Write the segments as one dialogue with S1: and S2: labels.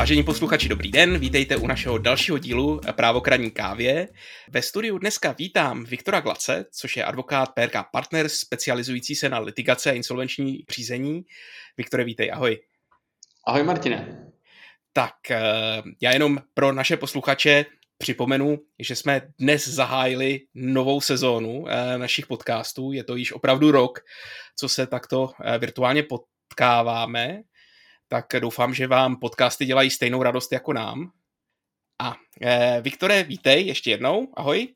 S1: Vážení posluchači, dobrý den, vítejte u našeho dalšího dílu Právokradní kávě. Ve studiu dneska vítám Viktora Glace, což je advokát PRK Partners, specializující se na litigace a insolvenční řízení. Viktore, vítej, ahoj.
S2: Ahoj Martine.
S1: Tak eh, já jenom pro naše posluchače připomenu, že jsme dnes zahájili novou sezónu eh, našich podcastů. Je to již opravdu rok, co se takto eh, virtuálně potkáváme tak doufám, že vám podcasty dělají stejnou radost jako nám. A eh, Viktore, vítej ještě jednou, ahoj.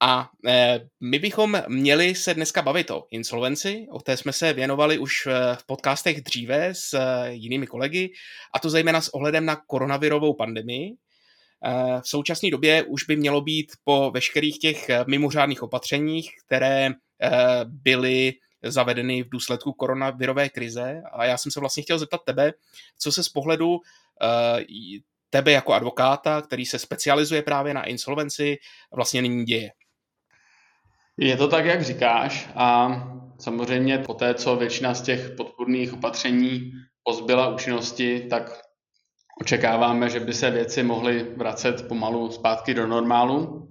S1: A eh, my bychom měli se dneska bavit o insolvenci, o té jsme se věnovali už eh, v podcastech dříve s eh, jinými kolegy, a to zejména s ohledem na koronavirovou pandemii. Eh, v současné době už by mělo být po veškerých těch eh, mimořádných opatřeních, které byly zavedeny v důsledku koronavirové krize. A já jsem se vlastně chtěl zeptat tebe, co se z pohledu uh, tebe jako advokáta, který se specializuje právě na insolvenci, vlastně nyní děje.
S2: Je to tak, jak říkáš a samozřejmě po té, co většina z těch podpůrných opatření pozbyla účinnosti, tak očekáváme, že by se věci mohly vracet pomalu zpátky do normálu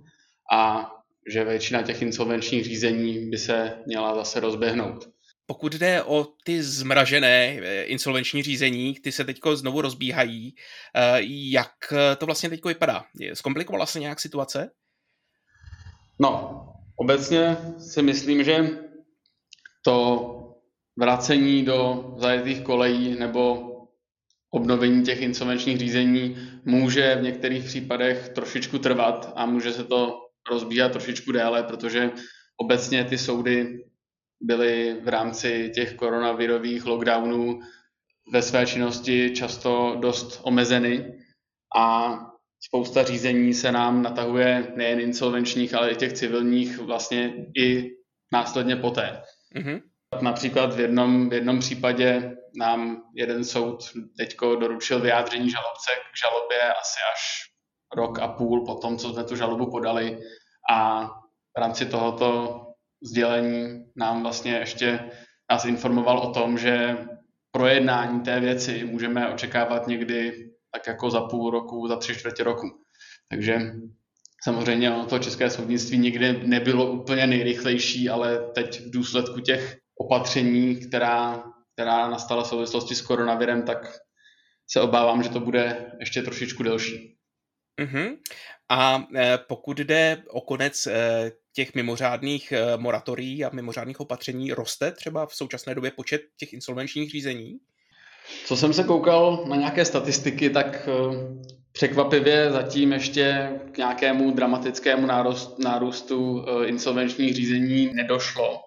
S2: a že většina těch insolvenčních řízení by se měla zase rozběhnout.
S1: Pokud jde o ty zmražené eh, insolvenční řízení, ty se teď znovu rozbíhají, eh, jak to vlastně teď vypadá? Zkomplikovala se nějak situace?
S2: No, obecně si myslím, že to vracení do zajetých kolejí nebo obnovení těch insolvenčních řízení může v některých případech trošičku trvat a může se to rozbíhat trošičku déle, protože obecně ty soudy byly v rámci těch koronavirových lockdownů ve své činnosti často dost omezeny a spousta řízení se nám natahuje nejen insolvenčních, ale i těch civilních vlastně i následně poté. Mm-hmm. Například v jednom, v jednom případě nám jeden soud teďko doručil vyjádření žalobce k žalobě asi až rok a půl po tom, co jsme tu žalobu podali a v rámci tohoto sdělení nám vlastně ještě nás informoval o tom, že projednání té věci můžeme očekávat někdy tak jako za půl roku, za tři čtvrtě roku. Takže samozřejmě ono to české soudnictví nikdy nebylo úplně nejrychlejší, ale teď v důsledku těch opatření, která, která nastala v souvislosti s koronavirem, tak se obávám, že to bude ještě trošičku delší.
S1: Uh-huh. A e, pokud jde o konec e, těch mimořádných e, moratorií a mimořádných opatření, roste třeba v současné době počet těch insolvenčních řízení?
S2: Co jsem se koukal na nějaké statistiky, tak překvapivě zatím ještě k nějakému dramatickému nárůstu, nárůstu insolvenčních řízení nedošlo.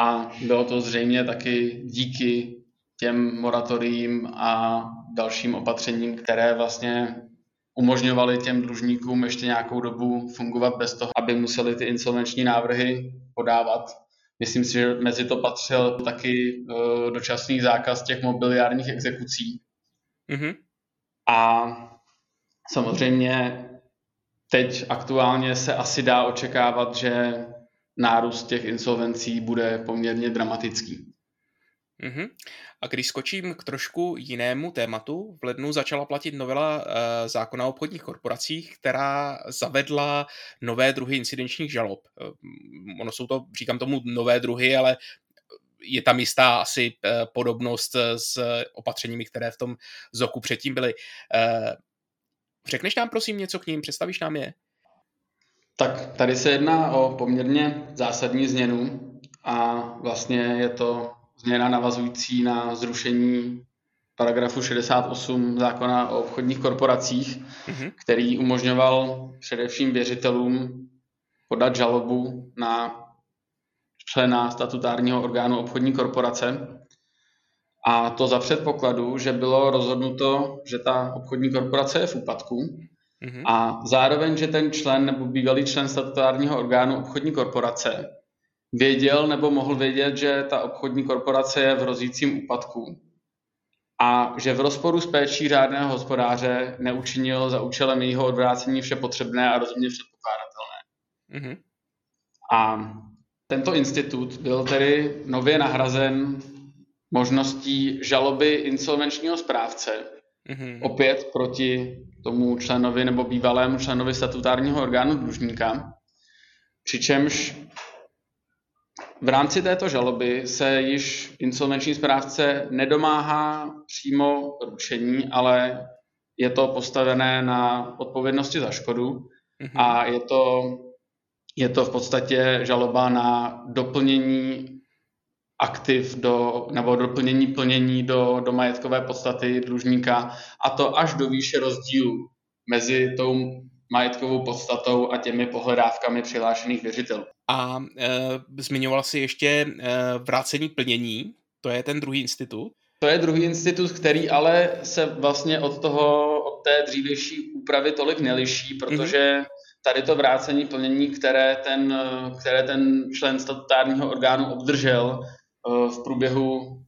S2: A bylo to zřejmě taky díky těm moratoriím a dalším opatřením, které vlastně umožňovali těm dlužníkům ještě nějakou dobu fungovat bez toho, aby museli ty insolvenční návrhy podávat. Myslím si, že mezi to patřil taky uh, dočasný zákaz těch mobiliárních exekucí. Mm-hmm. A samozřejmě teď aktuálně se asi dá očekávat, že nárůst těch insolvencí bude poměrně dramatický.
S1: Mm-hmm. A když skočím k trošku jinému tématu, v lednu začala platit novela uh, zákona o obchodních korporacích, která zavedla nové druhy incidenčních žalob. Uh, ono jsou to, říkám tomu, nové druhy, ale je tam jistá asi uh, podobnost s opatřeními, které v tom ZOKu předtím byly. Řekneš nám prosím něco k ním, představíš nám je?
S2: Tak tady se jedná o poměrně zásadní změnu a vlastně je to změna navazující na zrušení paragrafu 68 zákona o obchodních korporacích, mm-hmm. který umožňoval především věřitelům podat žalobu na člena statutárního orgánu obchodní korporace. A to za předpokladu, že bylo rozhodnuto, že ta obchodní korporace je v úpadku mm-hmm. a zároveň, že ten člen nebo bývalý člen statutárního orgánu obchodní korporace věděl nebo mohl vědět, že ta obchodní korporace je v hrozícím úpadku a že v rozporu s péčí řádného hospodáře neučinil za účelem jejího odvrácení vše potřebné a rozumně předpokládatelné. Mm-hmm. A tento institut byl tedy nově nahrazen možností žaloby insolvenčního správce mm-hmm. opět proti tomu členovi nebo bývalému členovi statutárního orgánu dlužníka. Přičemž v rámci této žaloby se již insolvenční správce nedomáhá přímo ručení, ale je to postavené na odpovědnosti za škodu mm-hmm. a je to, je to v podstatě žaloba na doplnění aktiv do, nebo doplnění plnění do, do majetkové podstaty dlužníka a to až do výše rozdílu mezi tou majetkovou podstatou a těmi pohledávkami přihlášených věřitelů.
S1: A e, zmiňoval si ještě e, vrácení plnění, to je ten druhý institut?
S2: To je druhý institut, který ale se vlastně od toho, od té dřívější úpravy tolik neliší, protože mm-hmm. tady to vrácení plnění, které ten, které ten člen statutárního orgánu obdržel e, v průběhu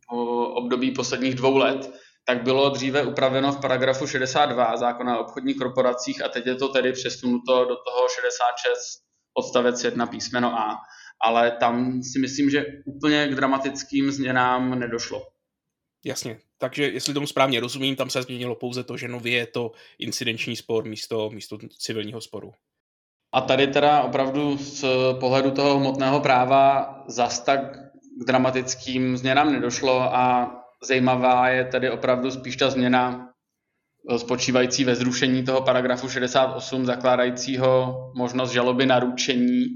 S2: období posledních dvou let, tak bylo dříve upraveno v paragrafu 62 zákona o obchodních korporacích a teď je to tedy přesunuto do toho 66 odstavec 1 písmeno A. Ale tam si myslím, že úplně k dramatickým změnám nedošlo.
S1: Jasně, takže jestli tomu správně rozumím, tam se změnilo pouze to, že nově je to incidenční spor místo, místo civilního sporu.
S2: A tady teda opravdu z pohledu toho hmotného práva zas tak k dramatickým změnám nedošlo a zajímavá je tedy opravdu spíš ta změna eh, spočívající ve zrušení toho paragrafu 68 zakládajícího možnost žaloby na ručení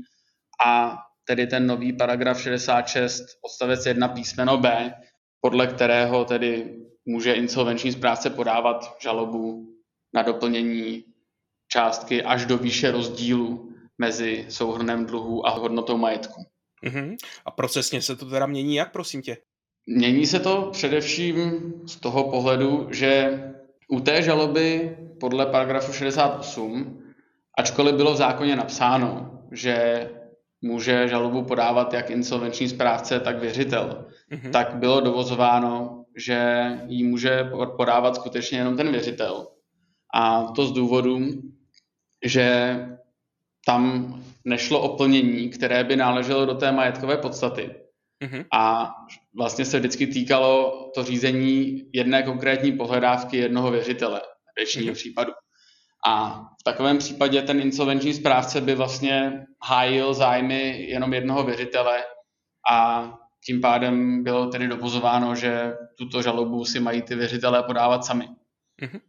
S2: a tedy ten nový paragraf 66 odstavec 1 písmeno B, podle kterého tedy může insolvenční správce podávat žalobu na doplnění částky až do výše rozdílu mezi souhrnem dluhů a hodnotou majetku.
S1: Uh-huh. A procesně se to teda mění jak, prosím tě?
S2: Mění se to především z toho pohledu, že u té žaloby podle paragrafu 68, ačkoliv bylo v zákoně napsáno, že může žalobu podávat jak insolvenční správce, tak věřitel, mm-hmm. tak bylo dovozováno, že ji může podávat skutečně jenom ten věřitel. A to z důvodu, že tam nešlo o plnění, které by náleželo do té majetkové podstaty, Mm-hmm. A vlastně se vždycky týkalo to řízení jedné konkrétní pohledávky jednoho věřitele, většině mm-hmm. případů. A v takovém případě ten insolvenční správce by vlastně hájil zájmy jenom jednoho věřitele a tím pádem bylo tedy dopozováno, že tuto žalobu si mají ty věřitelé podávat sami. Mm-hmm.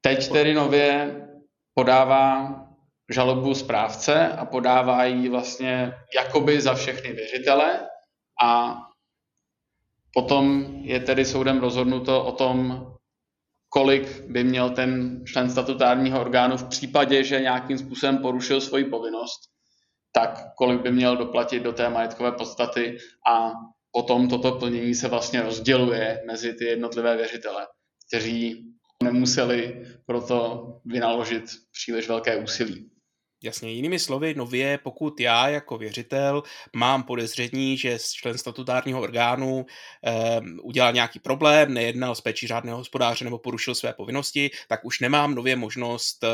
S2: Teď tedy nově podává žalobu správce a podává ji vlastně jakoby za všechny věřitele a potom je tedy soudem rozhodnuto o tom, kolik by měl ten člen statutárního orgánu v případě, že nějakým způsobem porušil svoji povinnost, tak kolik by měl doplatit do té majetkové podstaty a potom toto plnění se vlastně rozděluje mezi ty jednotlivé věřitele, kteří nemuseli proto vynaložit příliš velké úsilí.
S1: Jasně, jinými slovy, nově, pokud já jako věřitel mám podezření, že člen statutárního orgánu eh, udělal nějaký problém, nejednal s péčí řádného hospodáře nebo porušil své povinnosti, tak už nemám nově možnost eh,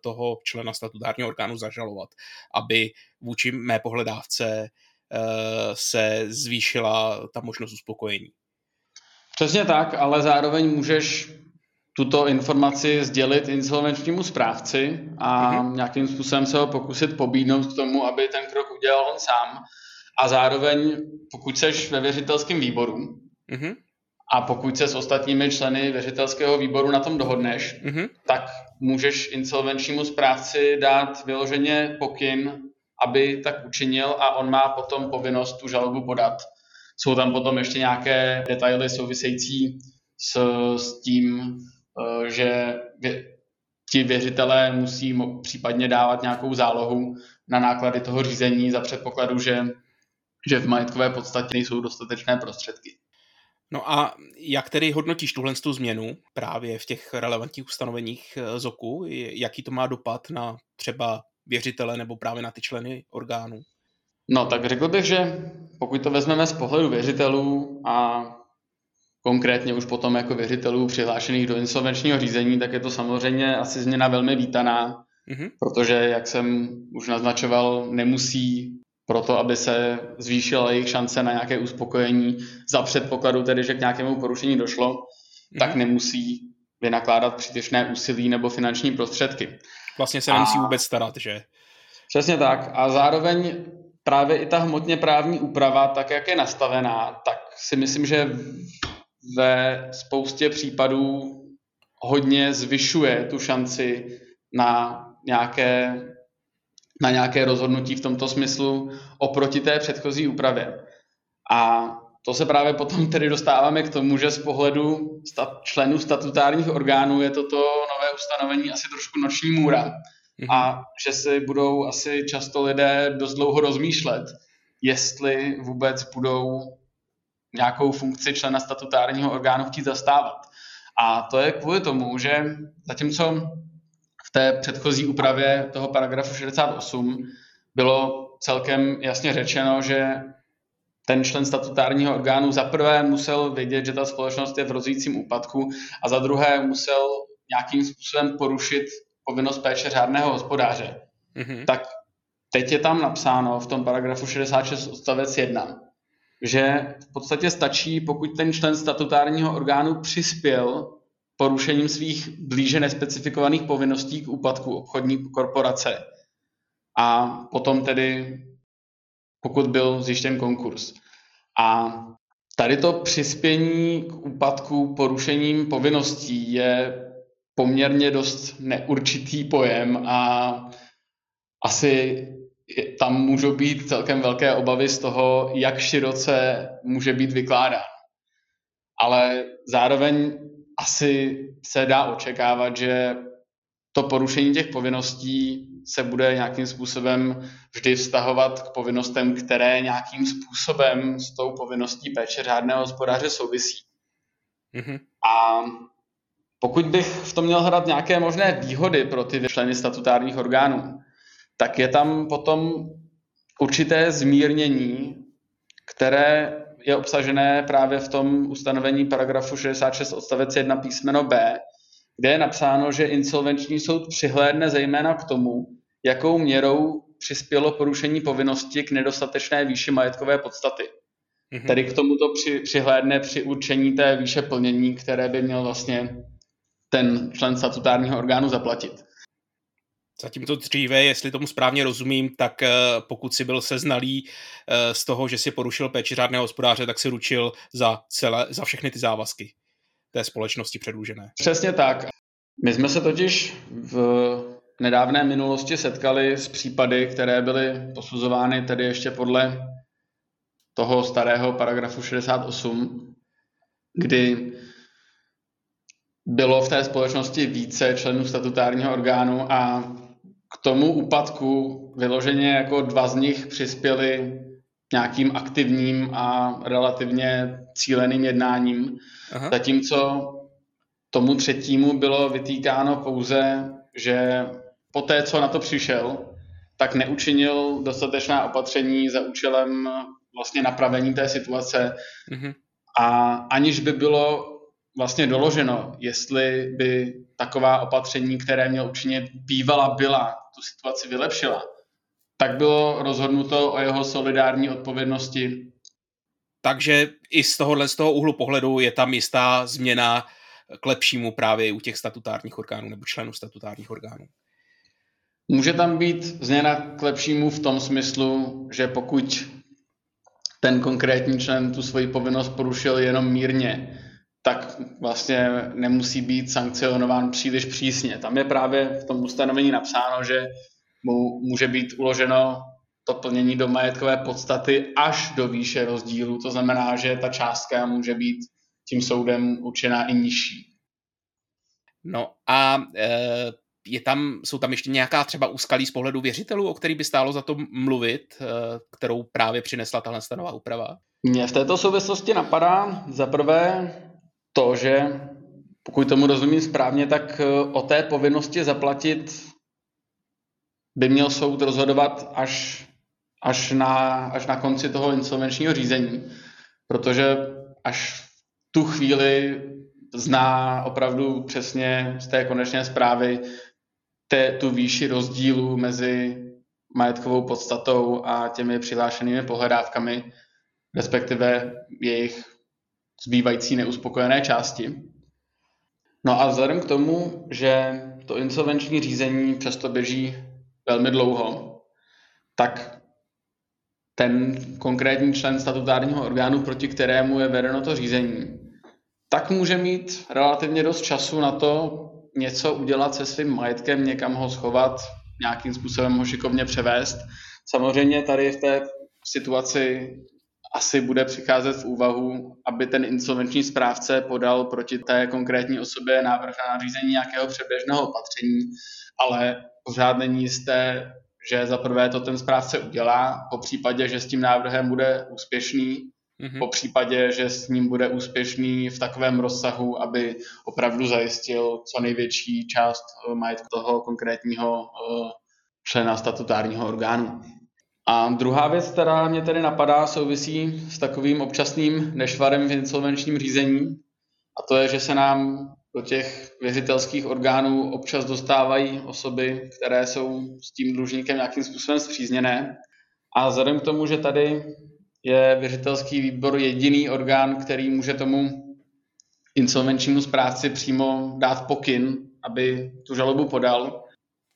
S1: toho člena statutárního orgánu zažalovat, aby vůči mé pohledávce eh, se zvýšila ta možnost uspokojení.
S2: Přesně tak, ale zároveň můžeš tuto informaci sdělit insolvenčnímu správci a mm-hmm. nějakým způsobem se ho pokusit pobídnout k tomu, aby ten krok udělal on sám. A zároveň, pokud seš ve věřitelském výboru mm-hmm. a pokud se s ostatními členy věřitelského výboru na tom dohodneš, mm-hmm. tak můžeš insolvenčnímu správci dát vyloženě pokyn, aby tak učinil a on má potom povinnost tu žalobu podat. Jsou tam potom ještě nějaké detaily související s, s tím, že ti věřitelé musí případně dávat nějakou zálohu na náklady toho řízení za předpokladu, že, že v majetkové podstatě nejsou dostatečné prostředky.
S1: No a jak tedy hodnotíš tuhle tu změnu právě v těch relevantních ustanoveních eh, ZOKu? Jaký to má dopad na třeba věřitele nebo právě na ty členy orgánů?
S2: No tak řekl bych, že pokud to vezmeme z pohledu věřitelů a konkrétně už potom jako věřitelů přihlášených do insolvenčního řízení, tak je to samozřejmě asi změna velmi vítaná, mm-hmm. protože, jak jsem už naznačoval, nemusí proto, aby se zvýšila jejich šance na nějaké uspokojení za předpokladu tedy, že k nějakému porušení došlo, mm. tak nemusí vynakládat přítěžné úsilí nebo finanční prostředky.
S1: Vlastně se nemusí a... vůbec starat, že?
S2: Přesně tak. A zároveň právě i ta hmotně právní úprava, tak jak je nastavená, tak si myslím, že ve spoustě případů hodně zvyšuje tu šanci na nějaké, na nějaké rozhodnutí v tomto smyslu oproti té předchozí úpravě. A to se právě potom tedy dostáváme k tomu, že z pohledu stat, členů statutárních orgánů je toto nové ustanovení asi trošku noční můra mm-hmm. a že si budou asi často lidé dost dlouho rozmýšlet, jestli vůbec budou nějakou funkci člena statutárního orgánu chtít zastávat. A to je kvůli tomu, že zatímco v té předchozí úpravě toho paragrafu 68 bylo celkem jasně řečeno, že ten člen statutárního orgánu za prvé musel vědět, že ta společnost je v rozvíjícím úpadku a za druhé musel nějakým způsobem porušit povinnost péče řádného hospodáře. Mm-hmm. Tak teď je tam napsáno v tom paragrafu 66 odstavec 1, že v podstatě stačí, pokud ten člen statutárního orgánu přispěl porušením svých blíže nespecifikovaných povinností k úpadku obchodní korporace. A potom tedy, pokud byl zjištěn konkurs. A tady to přispění k úpadku porušením povinností je poměrně dost neurčitý pojem a asi tam můžou být celkem velké obavy z toho, jak široce může být vykládán. Ale zároveň asi se dá očekávat, že to porušení těch povinností se bude nějakým způsobem vždy vztahovat k povinnostem, které nějakým způsobem s tou povinností péče řádného hospodáře souvisí. Mm-hmm. A pokud bych v tom měl hledat nějaké možné výhody pro ty členy statutárních orgánů, tak je tam potom určité zmírnění, které je obsažené právě v tom ustanovení paragrafu 66 odstavec 1 písmeno B, kde je napsáno, že insolvenční soud přihlédne zejména k tomu, jakou měrou přispělo porušení povinnosti k nedostatečné výši majetkové podstaty. Mm-hmm. Tedy k tomuto při, přihlédne při určení té výše plnění, které by měl vlastně ten člen statutárního orgánu zaplatit.
S1: Zatímco dříve, jestli tomu správně rozumím, tak eh, pokud si byl seznalý eh, z toho, že si porušil péči řádného hospodáře, tak si ručil za, celé, za všechny ty závazky té společnosti předlužené.
S2: Přesně tak. My jsme se totiž v nedávné minulosti setkali s případy, které byly posuzovány tedy ještě podle toho starého paragrafu 68, kdy bylo v té společnosti více členů statutárního orgánu a k tomu úpadku vyloženě jako dva z nich přispěli nějakým aktivním a relativně cíleným jednáním, Aha. zatímco tomu třetímu bylo vytýkáno pouze, že po té, co na to přišel, tak neučinil dostatečná opatření za účelem vlastně napravení té situace mm-hmm. a aniž by bylo vlastně doloženo, jestli by taková opatření, které měl učinit, bývala byla, tu situaci vylepšila, tak bylo rozhodnuto o jeho solidární odpovědnosti.
S1: Takže i z tohohle z toho úhlu pohledu je tam jistá změna k lepšímu právě u těch statutárních orgánů nebo členů statutárních orgánů.
S2: Může tam být změna k lepšímu v tom smyslu, že pokud ten konkrétní člen tu svoji povinnost porušil jenom mírně, tak vlastně nemusí být sankcionován příliš přísně. Tam je právě v tom ustanovení napsáno, že mu může být uloženo to plnění do majetkové podstaty až do výše rozdílu. To znamená, že ta částka může být tím soudem určená i nižší.
S1: No a e, je tam, jsou tam ještě nějaká třeba úskalí z pohledu věřitelů, o který by stálo za to mluvit, e, kterou právě přinesla tahle stanová úprava?
S2: Mně v této souvislosti napadá za prvé to, že pokud tomu rozumím správně, tak e, o té povinnosti zaplatit by měl soud rozhodovat až, až, na, až na konci toho insolvenčního řízení, protože až v tu chvíli zná opravdu přesně z té konečné zprávy té, tu výši rozdílu mezi majetkovou podstatou a těmi přihlášenými pohledávkami, respektive jejich zbývající neuspokojené části. No a vzhledem k tomu, že to insolvenční řízení přesto běží velmi dlouho, tak ten konkrétní člen statutárního orgánu, proti kterému je vedeno to řízení, tak může mít relativně dost času na to něco udělat se svým majetkem, někam ho schovat, nějakým způsobem ho šikovně převést. Samozřejmě tady v té situaci asi bude přicházet v úvahu, aby ten insolvenční správce podal proti té konkrétní osobě návrh na nařízení nějakého předběžného opatření, ale pořád není jisté, že za prvé to ten správce udělá, po případě, že s tím návrhem bude úspěšný, mm-hmm. po případě, že s ním bude úspěšný v takovém rozsahu, aby opravdu zajistil co největší část eh, majetku toho konkrétního eh, člena statutárního orgánu. A druhá věc, která mě tedy napadá, souvisí s takovým občasným nešvarem v insolvenčním řízení, a to je, že se nám do těch věřitelských orgánů občas dostávají osoby, které jsou s tím dlužníkem nějakým způsobem zpřízněné. A vzhledem k tomu, že tady je věřitelský výbor jediný orgán, který může tomu insolvenčnímu správci přímo dát pokyn, aby tu žalobu podal,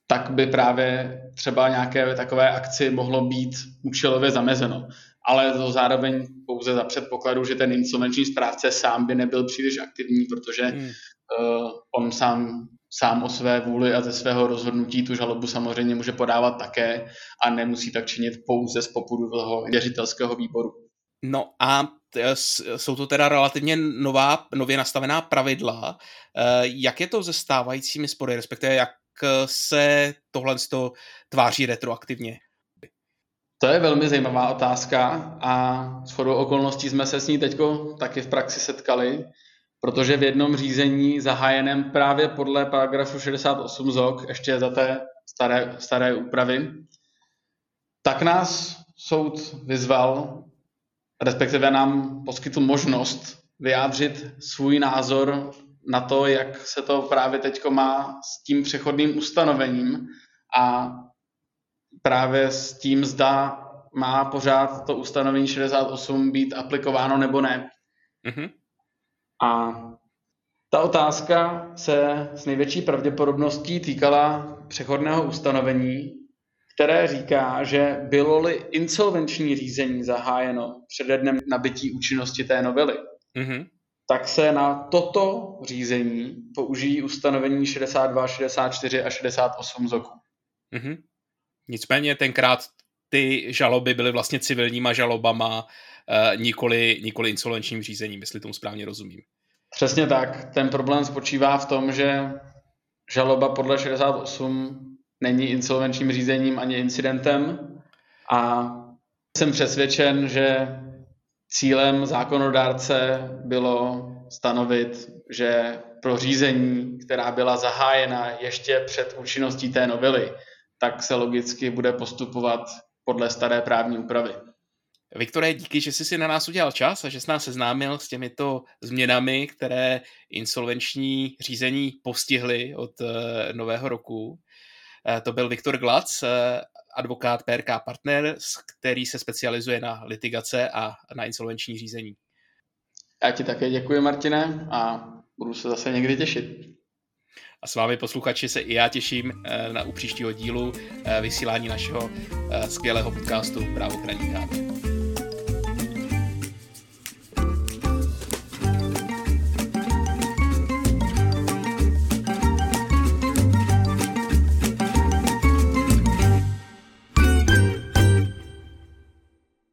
S2: tak by právě třeba nějaké takové akci mohlo být účelově zamezeno. Ale to zároveň pouze za předpokladu, že ten insolvenční správce sám by nebyl příliš aktivní, protože hmm. uh, on sám, sám o své vůli a ze svého rozhodnutí tu žalobu samozřejmě může podávat také a nemusí tak činit pouze z popudu toho věřitelského výboru.
S1: No a jsou to teda relativně nová, nově nastavená pravidla. Eh, jak je to se stávajícími spory, respektive jak se tohle tváří retroaktivně?
S2: To je velmi zajímavá otázka a s chodou okolností jsme se s ní teď taky v praxi setkali, protože v jednom řízení zahájeném právě podle paragrafu 68 ZOK, ještě za té staré, staré úpravy, tak nás soud vyzval, respektive nám poskytl možnost vyjádřit svůj názor na to, jak se to právě teď má s tím přechodným ustanovením a právě s tím, zda má pořád to ustanovení 68 být aplikováno nebo ne. Mm-hmm. A ta otázka se s největší pravděpodobností týkala přechodného ustanovení, které říká, že bylo-li insolvenční řízení zahájeno přede dnem nabití účinnosti té novely, mm-hmm tak se na toto řízení použijí ustanovení 62, 64 a 68 ZOKu. Mm-hmm.
S1: Nicméně tenkrát ty žaloby byly vlastně civilníma žalobama, uh, nikoli, nikoli insolvenčním řízením, jestli tomu správně rozumím.
S2: Přesně tak. Ten problém spočívá v tom, že žaloba podle 68 není insolvenčním řízením ani incidentem a jsem přesvědčen, že Cílem zákonodárce bylo stanovit, že pro řízení, která byla zahájena ještě před účinností té novely, tak se logicky bude postupovat podle staré právní úpravy.
S1: Viktore, díky, že jsi si na nás udělal čas a že jsi nás seznámil s těmito změnami, které insolvenční řízení postihly od uh, nového roku. Uh, to byl Viktor Glac, uh, advokát PRK Partner, který se specializuje na litigace a na insolvenční řízení.
S2: Já ti také děkuji, Martine, a budu se zase někdy těšit.
S1: A s vámi posluchači se i já těším eh, na u příštího dílu eh, vysílání našeho eh, skvělého podcastu Právo kraníka.